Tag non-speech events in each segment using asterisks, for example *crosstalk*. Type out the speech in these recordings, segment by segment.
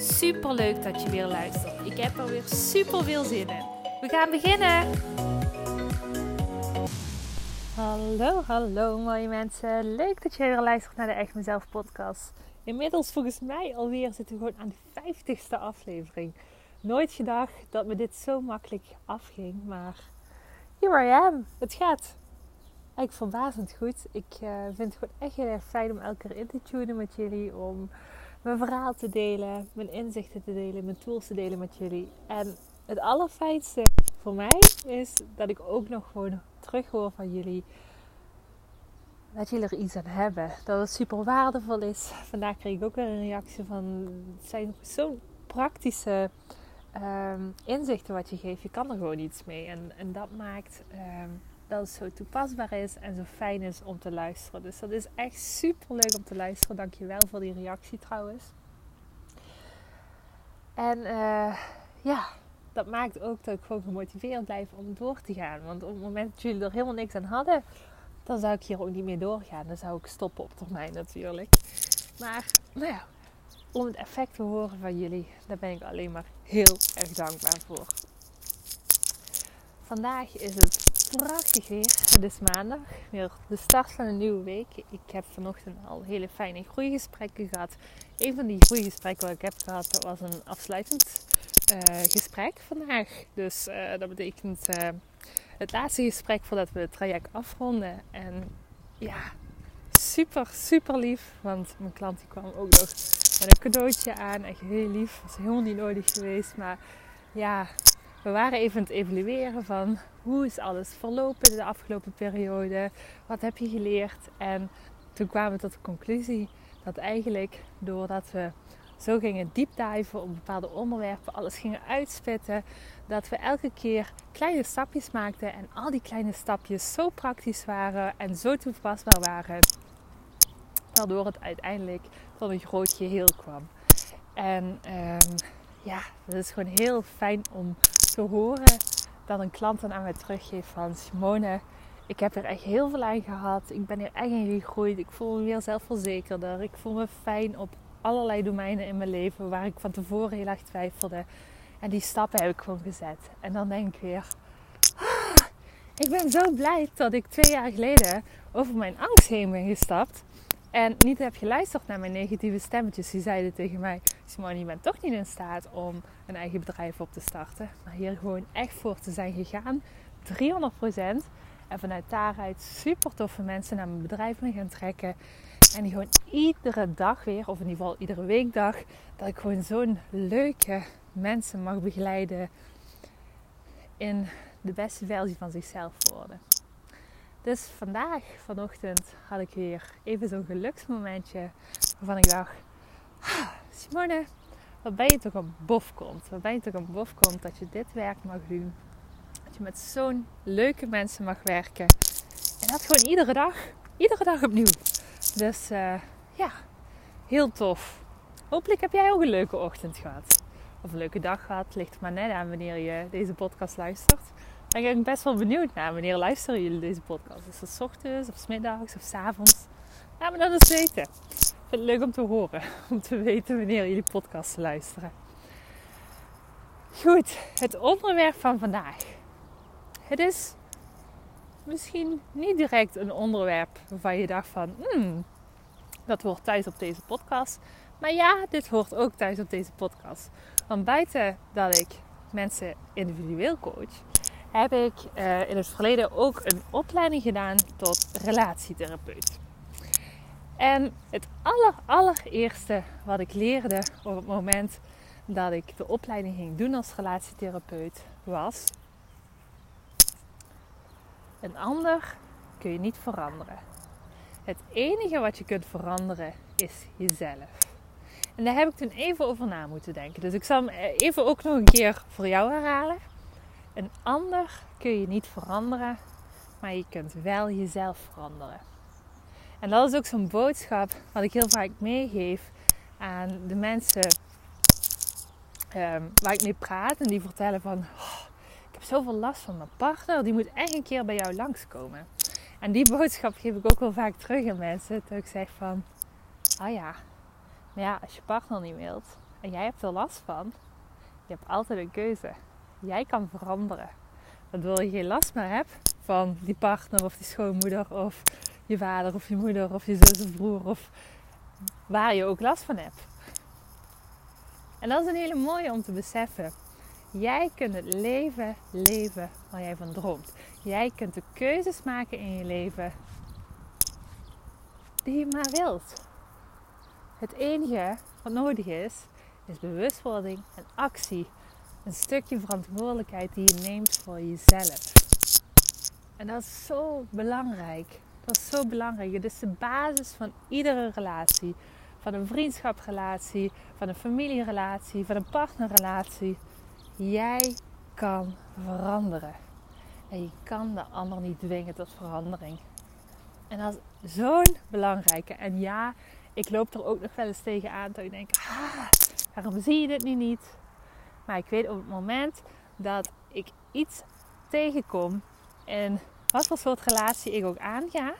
Super leuk dat je weer luistert. Ik heb er weer super veel zin in. We gaan beginnen. Hallo, hallo mooie mensen. Leuk dat je weer luistert naar de Echt Mezelf podcast. Inmiddels volgens mij alweer zitten we gewoon aan de 50ste aflevering. Nooit gedacht dat me dit zo makkelijk afging, maar here I am. Het gaat eigenlijk verbazend goed. Ik uh, vind het gewoon echt heel erg fijn om elke keer in te tunen met jullie. Om mijn verhaal te delen, mijn inzichten te delen, mijn tools te delen met jullie. En het allerfijnste voor mij is dat ik ook nog gewoon terug hoor van jullie. Dat jullie er iets aan hebben. Dat het super waardevol is. Vandaag kreeg ik ook weer een reactie van. Het zijn zo'n praktische um, inzichten wat je geeft. Je kan er gewoon iets mee. En, en dat maakt um, dat het zo toepasbaar is en zo fijn is om te luisteren. Dus dat is echt super leuk om te luisteren. Dankjewel voor die reactie trouwens. En uh, ja, dat maakt ook dat ik gewoon gemotiveerd blijf om door te gaan. Want op het moment dat jullie er helemaal niks aan hadden, dan zou ik hier ook niet meer doorgaan. Dan zou ik stoppen op termijn natuurlijk. Maar nou ja, om het effect te horen van jullie, daar ben ik alleen maar heel erg dankbaar voor. Vandaag is het prachtig weer. Het is maandag, weer de start van een nieuwe week. Ik heb vanochtend al hele fijne groeigesprekken gehad. Een van die groeigesprekken wat ik heb gehad, dat was een afsluitend uh, gesprek vandaag. Dus uh, dat betekent uh, het laatste gesprek voordat we het traject afronden. En ja, super, super lief. Want mijn klant die kwam ook nog met een cadeautje aan. Echt heel lief. Was helemaal niet nodig geweest. Maar ja, we waren even aan het evalueren van hoe is alles verlopen de afgelopen periode. Wat heb je geleerd? En toen kwamen we tot de conclusie dat eigenlijk doordat we zo gingen diepdiven op bepaalde onderwerpen, alles gingen uitspitten, dat we elke keer kleine stapjes maakten en al die kleine stapjes zo praktisch waren en zo toepasbaar waren, waardoor het uiteindelijk tot een groot geheel kwam. En um, ja, het is gewoon heel fijn om te horen dat een klant dan aan mij teruggeeft van Simone, ik heb er echt heel veel aan gehad. Ik ben er echt in gegroeid. Ik voel me weer zelfverzekerder. Ik voel me fijn op allerlei domeinen in mijn leven waar ik van tevoren heel erg twijfelde. En die stappen heb ik gewoon gezet. En dan denk ik weer, ah, ik ben zo blij dat ik twee jaar geleden over mijn angst heen ben gestapt. En niet heb geluisterd naar mijn negatieve stemmetjes. Die zeiden tegen mij: Simone, je bent toch niet in staat om een eigen bedrijf op te starten. Maar hier gewoon echt voor te zijn gegaan. 300%. En vanuit daaruit super toffe mensen naar mijn bedrijf mee gaan trekken. En die gewoon iedere dag weer, of in ieder geval iedere weekdag, dat ik gewoon zo'n leuke mensen mag begeleiden in de beste versie van zichzelf worden. Dus vandaag, vanochtend, had ik weer even zo'n geluksmomentje waarvan ik dacht: ah, Simone, wat ben je toch een bof komt? Wat ben je toch een bof komt dat je dit werk mag doen? Dat je met zo'n leuke mensen mag werken. En dat gewoon iedere dag, iedere dag opnieuw. Dus uh, ja, heel tof. Hopelijk heb jij ook een leuke ochtend gehad. Of een leuke dag gehad. Ligt maar net aan wanneer je deze podcast luistert ben ik best wel benieuwd naar. Wanneer luisteren jullie deze podcast? Is dat s ochtends of s middags of s avonds? Laat me dat eens weten. Ik vind het leuk om te horen. *laughs* Om te weten wanneer jullie podcasts luisteren. Goed, het onderwerp van vandaag. Het is misschien niet direct een onderwerp waarvan je dacht van... Hmm, dat hoort thuis op deze podcast. Maar ja, dit hoort ook thuis op deze podcast. Want buiten dat ik mensen individueel coach heb ik uh, in het verleden ook een opleiding gedaan tot relatietherapeut. En het aller, allereerste wat ik leerde op het moment dat ik de opleiding ging doen als relatietherapeut was: een ander kun je niet veranderen. Het enige wat je kunt veranderen is jezelf. En daar heb ik toen even over na moeten denken. Dus ik zal hem even ook nog een keer voor jou herhalen. Een ander kun je niet veranderen, maar je kunt wel jezelf veranderen. En dat is ook zo'n boodschap wat ik heel vaak meegeef aan de mensen um, waar ik mee praat. En die vertellen van, oh, ik heb zoveel last van mijn partner. Die moet echt een keer bij jou langskomen. En die boodschap geef ik ook wel vaak terug aan mensen. Dat ik zeg van, oh ja, maar ja, als je partner niet wilt en jij hebt er last van, je hebt altijd een keuze. Jij kan veranderen. Waardoor je geen last meer hebt van die partner of die schoonmoeder of je vader of je moeder of je zus of broer of waar je ook last van hebt. En dat is een hele mooie om te beseffen. Jij kunt het leven leven waar jij van droomt. Jij kunt de keuzes maken in je leven die je maar wilt. Het enige wat nodig is, is bewustwording en actie. Een stukje verantwoordelijkheid die je neemt voor jezelf. En dat is zo belangrijk. Dat is zo belangrijk. Het is de basis van iedere relatie. Van een vriendschaprelatie, van een familierelatie, van een partnerrelatie. Jij kan veranderen. En je kan de ander niet dwingen tot verandering. En dat is zo'n belangrijke. En ja, ik loop er ook nog wel eens tegen aan dat ik denk, ah, waarom zie je dit nu niet? Maar ik weet op het moment dat ik iets tegenkom en wat voor soort relatie ik ook aanga,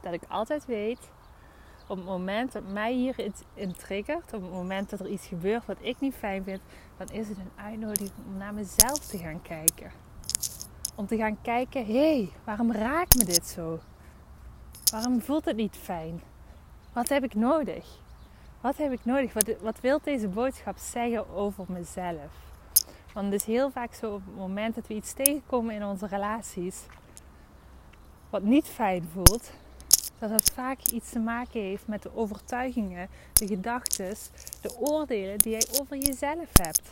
dat ik altijd weet, op het moment dat mij hier iets in triggert, op het moment dat er iets gebeurt wat ik niet fijn vind, dan is het een uitnodiging om naar mezelf te gaan kijken. Om te gaan kijken, hé, hey, waarom raakt me dit zo? Waarom voelt het niet fijn? Wat heb ik nodig? Wat heb ik nodig? Wat, wat wil deze boodschap zeggen over mezelf? Want het is heel vaak zo op het moment dat we iets tegenkomen in onze relaties, wat niet fijn voelt, dat het vaak iets te maken heeft met de overtuigingen, de gedachten, de oordelen die jij over jezelf hebt.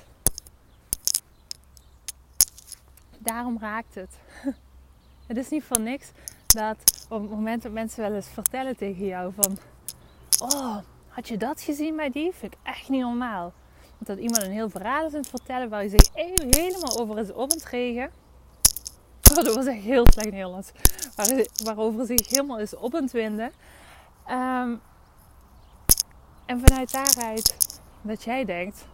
Daarom raakt het. *laughs* Het is niet voor niks dat op het moment dat mensen wel eens vertellen tegen jou van Oh, had je dat gezien bij die? Vind ik echt niet normaal. Want dat iemand een heel verhaal is aan het vertellen waar hij zich helemaal over is opgetregen. Oh, dat was echt heel slecht Nederlands. Waar, waarover zich helemaal is op winden. Um, en vanuit daaruit dat jij denkt,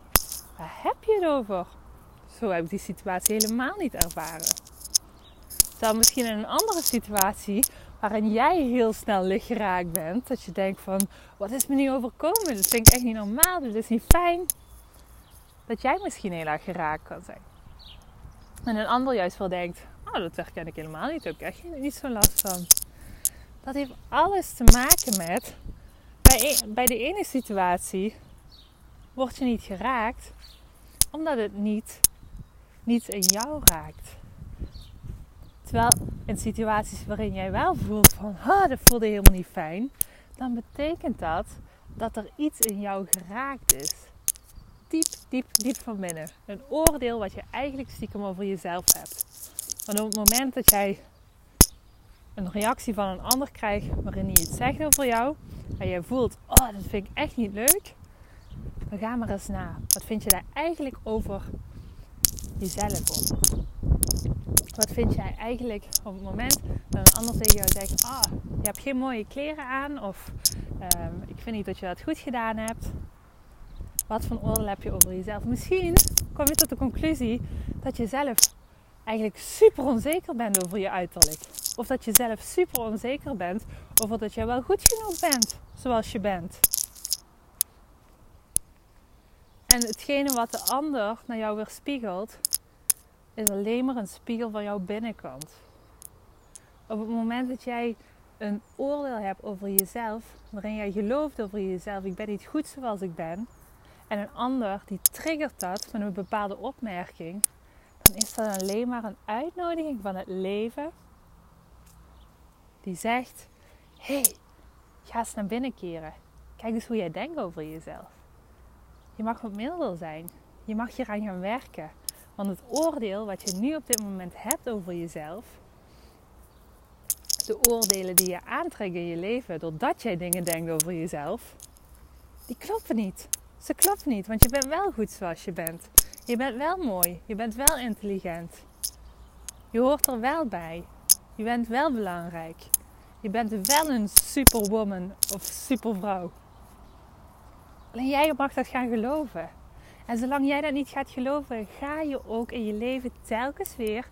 waar heb je het over? Zo heb ik die situatie helemaal niet ervaren. Dan misschien in een andere situatie waarin jij heel snel lichtgeraakt bent. Dat je denkt van, wat is me nu overkomen? Dat vind ik echt niet normaal, dit is niet fijn. Dat jij misschien heel erg geraakt kan zijn. En een ander juist wel denkt, oh dat herken ik helemaal niet, daar heb ik echt niet zo last van. Dat heeft alles te maken met, bij, e-, bij de ene situatie word je niet geraakt, omdat het niet, niet in jou raakt. Terwijl in situaties waarin jij wel voelt van, ah, dat voelde helemaal niet fijn, dan betekent dat dat er iets in jou geraakt is. Diep, diep, diep van binnen. Een oordeel wat je eigenlijk stiekem over jezelf hebt. Want op het moment dat jij een reactie van een ander krijgt waarin hij iets zegt over jou en jij voelt, oh, dat vind ik echt niet leuk, dan ga maar eens na. Wat vind je daar eigenlijk over jezelf over? Wat vind jij eigenlijk op het moment dat een ander tegen jou zegt: Ah, je hebt geen mooie kleren aan, of ehm, ik vind niet dat je dat goed gedaan hebt. Wat voor oordeel heb je over jezelf? Misschien kom je tot de conclusie dat je zelf eigenlijk super onzeker bent over je uiterlijk. Of dat je zelf super onzeker bent over dat je wel goed genoeg bent zoals je bent. En hetgene wat de ander naar jou weer spiegelt, is alleen maar een spiegel van jouw binnenkant. Op het moment dat jij een oordeel hebt over jezelf, waarin jij gelooft over jezelf, ik ben niet goed zoals ik ben, en een ander die triggert dat met een bepaalde opmerking, dan is dat alleen maar een uitnodiging van het leven die zegt: hey, ga eens naar binnen keren. Kijk eens hoe jij denkt over jezelf. Je mag wat milder zijn. Je mag hier aan gaan werken. Want het oordeel wat je nu op dit moment hebt over jezelf, de oordelen die je aantrekt in je leven doordat jij dingen denkt over jezelf, die kloppen niet. Ze kloppen niet, want je bent wel goed zoals je bent. Je bent wel mooi. Je bent wel intelligent. Je hoort er wel bij. Je bent wel belangrijk. Je bent wel een superwoman of supervrouw. Alleen jij mag dat gaan geloven. En zolang jij dat niet gaat geloven, ga je ook in je leven telkens weer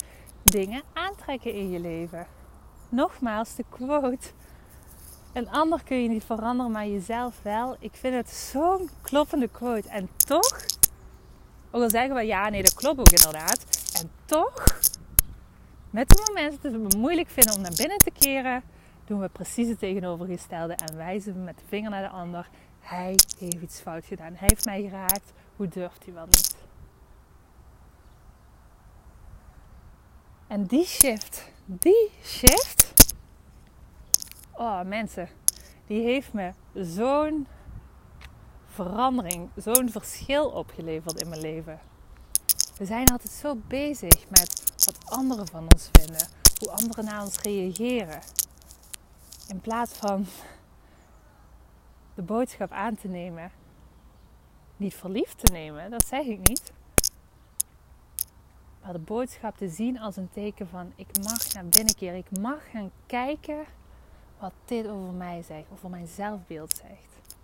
dingen aantrekken in je leven. Nogmaals, de quote. Een ander kun je niet veranderen, maar jezelf wel. Ik vind het zo'n kloppende quote. En toch, ook al zeggen we ja, nee, dat klopt ook inderdaad. En toch, met de momenten dat we het moeilijk vinden om naar binnen te keren, doen we precies het tegenovergestelde en wijzen we met de vinger naar de ander. Hij heeft iets fout gedaan. Hij heeft mij geraakt. Hoe durft hij wel niet? En die shift, die shift, oh mensen, die heeft me zo'n verandering, zo'n verschil opgeleverd in mijn leven. We zijn altijd zo bezig met wat anderen van ons vinden, hoe anderen naar ons reageren. In plaats van de boodschap aan te nemen, niet verliefd te nemen, dat zeg ik niet. Maar de boodschap te zien als een teken van ik mag naar binnen keren, ik mag gaan kijken wat dit over mij zegt, over mijn zelfbeeld zegt,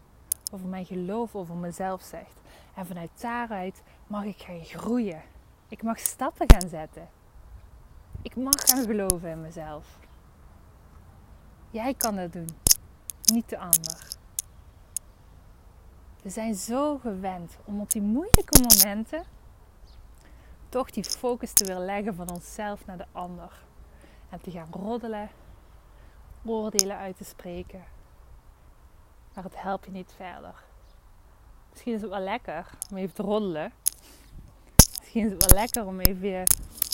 over mijn geloof over mezelf zegt. En vanuit daaruit mag ik gaan groeien. Ik mag stappen gaan zetten. Ik mag gaan geloven in mezelf. Jij kan dat doen, niet de ander. We zijn zo gewend om op die moeilijke momenten toch die focus te willen leggen van onszelf naar de ander. En te gaan roddelen, oordelen uit te spreken. Maar het helpt je niet verder. Misschien is het wel lekker om even te roddelen. Misschien is het wel lekker om even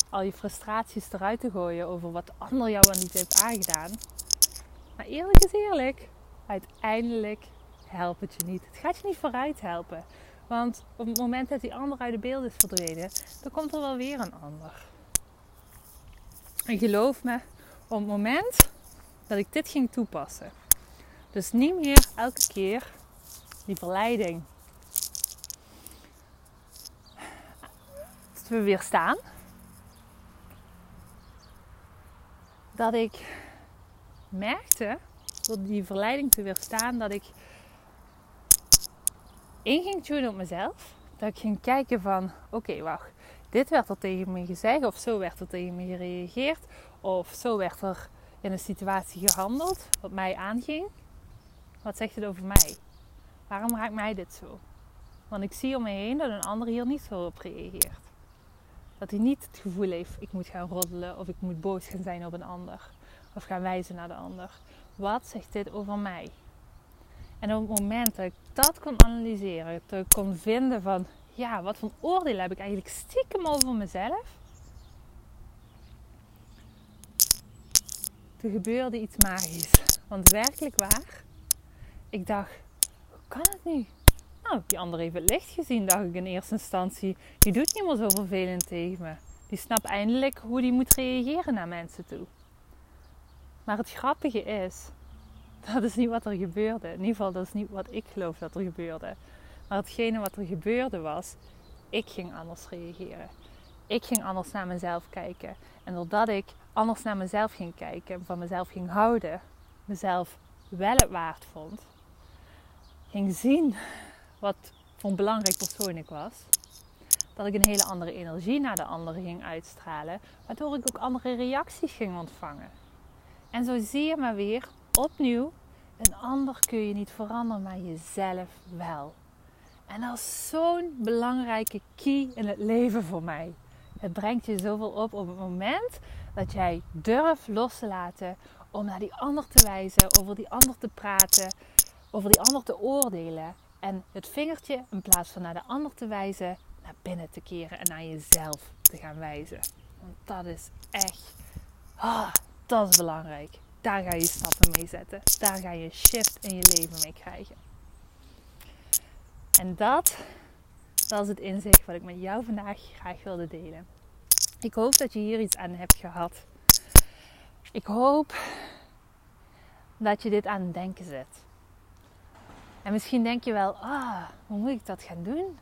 al je frustraties eruit te gooien over wat de ander jou wel niet heeft aangedaan. Maar eerlijk is eerlijk, uiteindelijk helpt het je niet. Het gaat je niet vooruit helpen. Want op het moment dat die ander uit de beeld is verdwenen, dan komt er wel weer een ander. En geloof me, op het moment dat ik dit ging toepassen, dus niet meer elke keer die verleiding te weerstaan, dat ik merkte, door die verleiding te weerstaan, dat ik in ging tunen op mezelf. Dat ik ging kijken van, oké, wacht. Dit werd er tegen me gezegd, of zo werd er tegen me gereageerd, of zo werd er in een situatie gehandeld, wat mij aanging. Wat zegt het over mij? Waarom raakt mij dit zo? Want ik zie om me heen dat een ander hier niet zo op reageert. Dat hij niet het gevoel heeft, ik moet gaan roddelen of ik moet boos gaan zijn op een ander. Of gaan wijzen naar de ander. Wat zegt dit over mij? En op het moment dat ik dat kon analyseren, dat ik kon vinden van, ja, wat voor oordeel heb ik eigenlijk stiekem over mezelf? Er gebeurde iets magisch. Want werkelijk waar, ik dacht, hoe kan het nu? Nou, die andere heeft het licht gezien, dacht ik in eerste instantie. Die doet niet meer zo vervelend tegen me. Die snapt eindelijk hoe die moet reageren naar mensen toe. Maar het grappige is, dat is niet wat er gebeurde. In ieder geval, dat is niet wat ik geloof dat er gebeurde. Maar hetgene wat er gebeurde was, ik ging anders reageren. Ik ging anders naar mezelf kijken. En doordat ik anders naar mezelf ging kijken, van mezelf ging houden, mezelf wel het waard vond, ging zien wat voor een belangrijk persoon ik was, dat ik een hele andere energie naar de anderen ging uitstralen, waardoor ik ook andere reacties ging ontvangen. En zo zie je maar weer opnieuw, een ander kun je niet veranderen, maar jezelf wel. En dat is zo'n belangrijke key in het leven voor mij. Het brengt je zoveel op op het moment dat jij durft los te laten om naar die ander te wijzen, over die ander te praten, over die ander te oordelen. En het vingertje, in plaats van naar de ander te wijzen, naar binnen te keren en naar jezelf te gaan wijzen. Want dat is echt, ah, dat is belangrijk. Daar ga je stappen mee zetten. Daar ga je shift in je leven mee krijgen. En dat, dat is het inzicht wat ik met jou vandaag graag wilde delen. Ik hoop dat je hier iets aan hebt gehad. Ik hoop dat je dit aan het denken zet. En misschien denk je wel, ah, hoe moet ik dat gaan doen?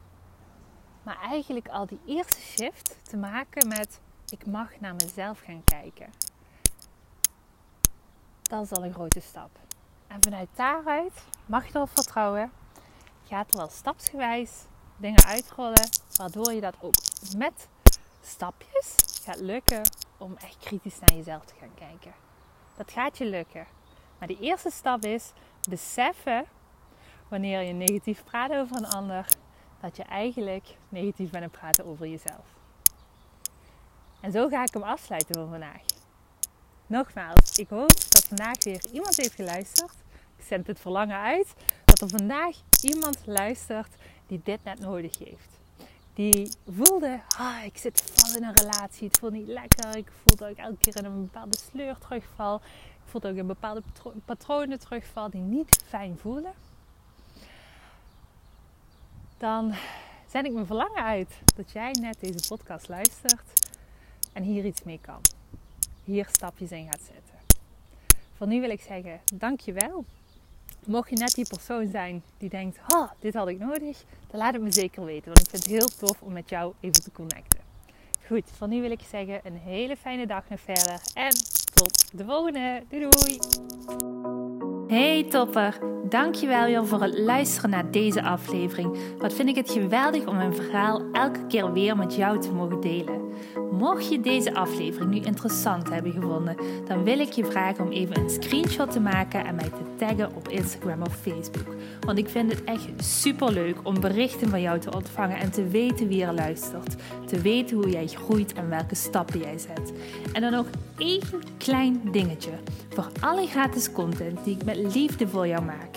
Maar eigenlijk al die eerste shift te maken met ik mag naar mezelf gaan kijken. Dat is al een grote stap. En vanuit daaruit mag je erop vertrouwen. Gaat er wel stapsgewijs dingen uitrollen. Waardoor je dat ook met stapjes gaat lukken om echt kritisch naar jezelf te gaan kijken. Dat gaat je lukken. Maar de eerste stap is beseffen wanneer je negatief praat over een ander, dat je eigenlijk negatief bent aan het praten over jezelf. En zo ga ik hem afsluiten voor vandaag. Nogmaals, ik hoop dat vandaag weer iemand heeft geluisterd. Ik zend het verlangen uit dat er vandaag iemand luistert die dit net nodig heeft. Die voelde, ah, ik zit vast in een relatie, het voelt niet lekker. Ik voel dat ik elke keer in een bepaalde sleur terugval. Ik voel dat ik in bepaalde patronen terugval die niet fijn voelen dan zend ik mijn verlangen uit dat jij net deze podcast luistert en hier iets mee kan. Hier stapjes in gaat zetten. Voor nu wil ik zeggen, dankjewel. Mocht je net die persoon zijn die denkt, oh, dit had ik nodig, dan laat het me zeker weten. Want ik vind het heel tof om met jou even te connecten. Goed, voor nu wil ik zeggen, een hele fijne dag nog verder. En tot de volgende. Doei doei! Hey topper, dankjewel weer voor het luisteren naar deze aflevering. Wat vind ik het geweldig om mijn verhaal elke keer weer met jou te mogen delen. Mocht je deze aflevering nu interessant hebben gevonden, dan wil ik je vragen om even een screenshot te maken en mij te taggen op Instagram of Facebook. Want ik vind het echt super leuk om berichten van jou te ontvangen en te weten wie er luistert. Te weten hoe jij groeit en welke stappen jij zet. En dan nog één klein dingetje. Voor alle gratis content die ik met liefde voor jou maak,